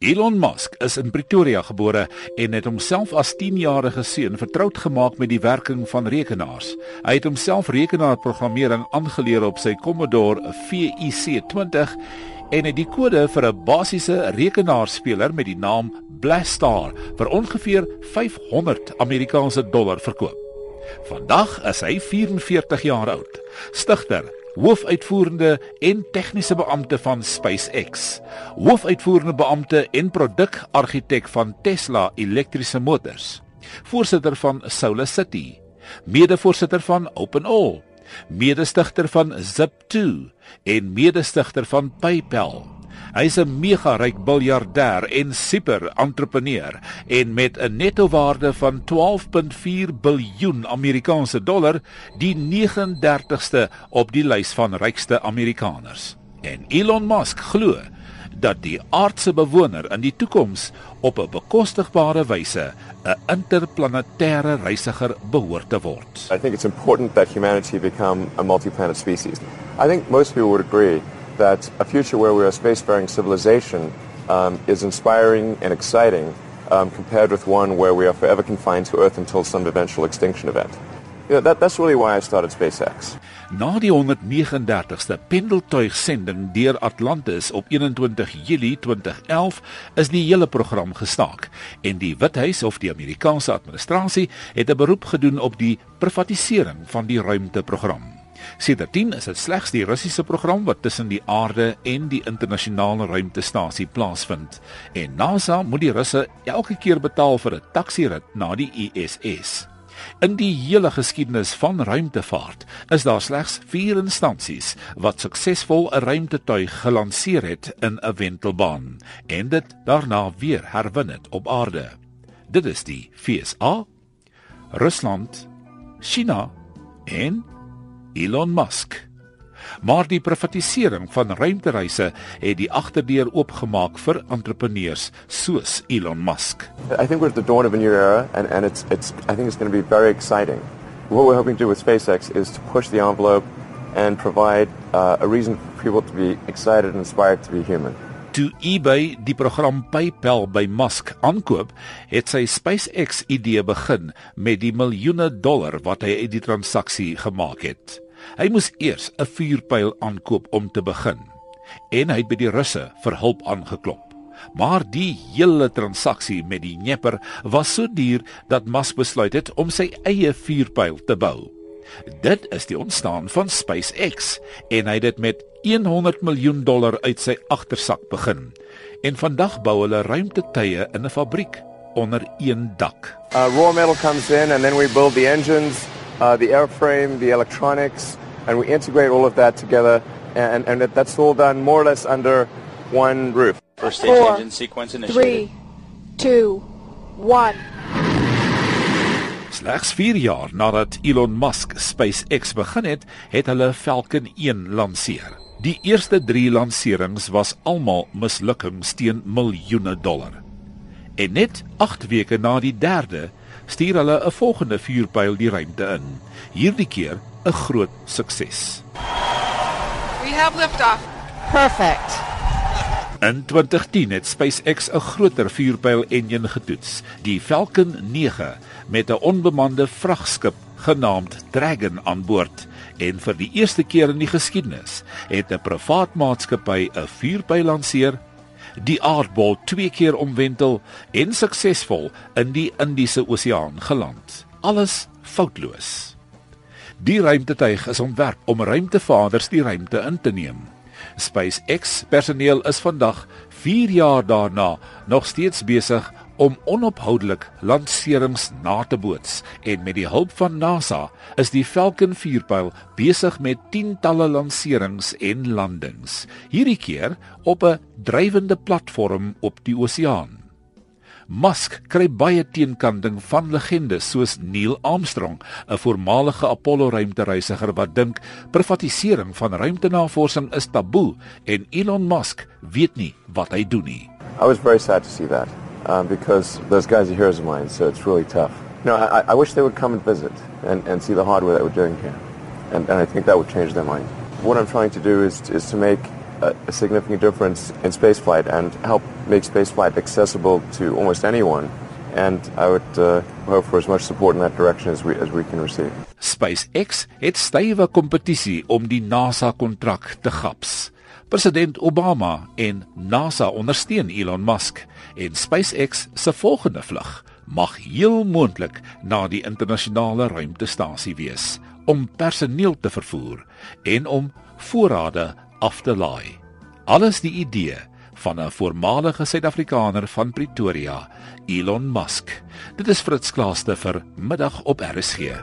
Elon Musk is in Pretoria gebore en het homself as 10-jarige seun vertroud gemaak met die werking van rekenaars. Hy het homself rekenaarprogrammering aangeleer op sy Commodore VIC20 en het die kode vir 'n basiese rekenaarspeler met die naam Blastar vir ongeveer 500 Amerikaanse dollar verkoop. Vandag is hy 44 jaar oud. Stigter hoofuitvoerende en tegniese beampte van SpaceX, hoofuitvoerende beampte en produkargitek van Tesla elektriese motors, voorsitter van Solar City, mede-voorsitter van OpenAll, mede-stigter van Zip2 en mede-stigter van PayPal. Hy's 'n mega ryk biljardêr en super entrepreneur en met 'n netto waarde van 12.4 biljoen Amerikaanse dollar die 39ste op die lys van rykste Amerikaners. En Elon Musk glo dat die aardse bewoner in die toekoms op 'n bekostigbare wyse 'n interplanetêre reisiger behoort te word. I think it's important that humanity become a multi-planet species. I think most people would agree that a future where we're a spacefaring civilization um, is inspiring and exciting um, compared with one where we are forever confined to Earth until some eventual extinction event. You know, that, that's really why I started SpaceX. Na die 139ste pendeltuigsending deur Atlantis op 21 Julie 2011 is die hele program gestaak en die Withuis of die Amerikaanse administrasie het 'n beroep gedoen op die privatisering van die ruimteprogram. Sedertdien is dit slegs die Russiese program wat tussen die aarde en die internasionale ruimtestasie plaasvind. En NASA moet die Russe elke keer betaal vir 'n taksirit na die ISS. In die hele geskiedenis van ruimtevaart is daar slegs 4 instansies wat suksesvol 'n ruimtetuig gelanseer het in 'n wentelbaan en dit daarna weer herwin het op aarde. Dit is die FSA, Rusland, China en Elon Musk. Maar die privatisering van ruimtereise het die agterdeur oopgemaak vir entrepreneurs soos Elon Musk. I think we're at the dawn of a new era and and it's it's I think it's going to be very exciting. What we're hoping to do with SpaceX is to push the envelope and provide uh, a reason for people to be excited and inspired to be human. Toe eBay die program PayPal by Musk aankoop, het sy SpaceX idee begin met die miljoene dollar wat hy uit die transaksie gemaak het. Hy moes eers 'n vuurpyl aankoop om te begin en hy het by die Russe vir hulp aangeklop. Maar die hele transaksie met die Dnieper was so duur dat Musk besluit het om sy eie vuurpyl te bou. Dit is die ontstaan van SpaceX en hy het dit met 100 miljoen dollar uit sy agtersak begin. En vandag bou hulle ruimtetuie in 'n fabriek onder een dak. Uh, raw metal comes in and then we build the engines, uh, the airframe, the electronics and we integrate all of that together and and that's all done more or less under one roof. First stage Four, engine sequence initiated. 3 2 1 Slegs 4 jaar nadat Elon Musk SpaceX begin het, het hulle Falcon 1 lanseer. Die eerste 3 lanserings was almal mislukkings teen miljoene dollar. En net 8 weke na die derde stuur hulle 'n volgende vuurpyl die ruimte in. Hierdie keer 'n groot sukses. We have liftoff. Perfect. In 2010 het SpaceX 'n groter vuurpyl enjin getoets, die Falcon 9 met 'n onbemande vragskip genaamd Dragon aan boord en vir die eerste keer in die geskiedenis het 'n privaat maatskappy 'n vuurpyl lanseer, die aardbol twee keer omwentel en suksesvol in die Indiese Oseaan geland. Alles foutloos. Die ruimtetuig is ontwerp om ruimtevaders die ruimte in te neem. SpaceX personeel is vandag 4 jaar daarna nog steeds besig om onophoudelik lanserings na te boots. En met die hulp van NASA is die Falcon 4-pyl besig met tientalle lanserings en landings. Hierdie keer op 'n drywende platform op die oseaan Musk kry baie teenkanting van legendes soos Neil Armstrong, 'n voormalige Apollo ruimtereisiger wat dink privatisering van ruimtenavorsing is taboe en Elon Musk weet nie wat hy doen nie. I was very sad to see that um, because those guys are heroes of mine, so it's really tough. No, I, I wish they would come and visit and, and see the hardware that we're doing here. And, and I think that would change their mind. What I'm trying to do is, is to make a, a significant difference in spaceflight and help make spaceflight accessible to almost anyone. And I would uh, hope for as much support in that direction as we as we can receive. SpaceX het stywe kompetisie om die NASA kontrak te gaps. President Obama en NASA ondersteun Elon Musk en SpaceX se volgende vlug mag heel moontlik na die internasionale ruimtestasie wees om personeel te vervoer en om voorrade af te laai. Alles die idee van 'n voormalige Suid-Afrikaner van Pretoria, Elon Musk. Dit is Fritz Klaaste vir middag op RSG.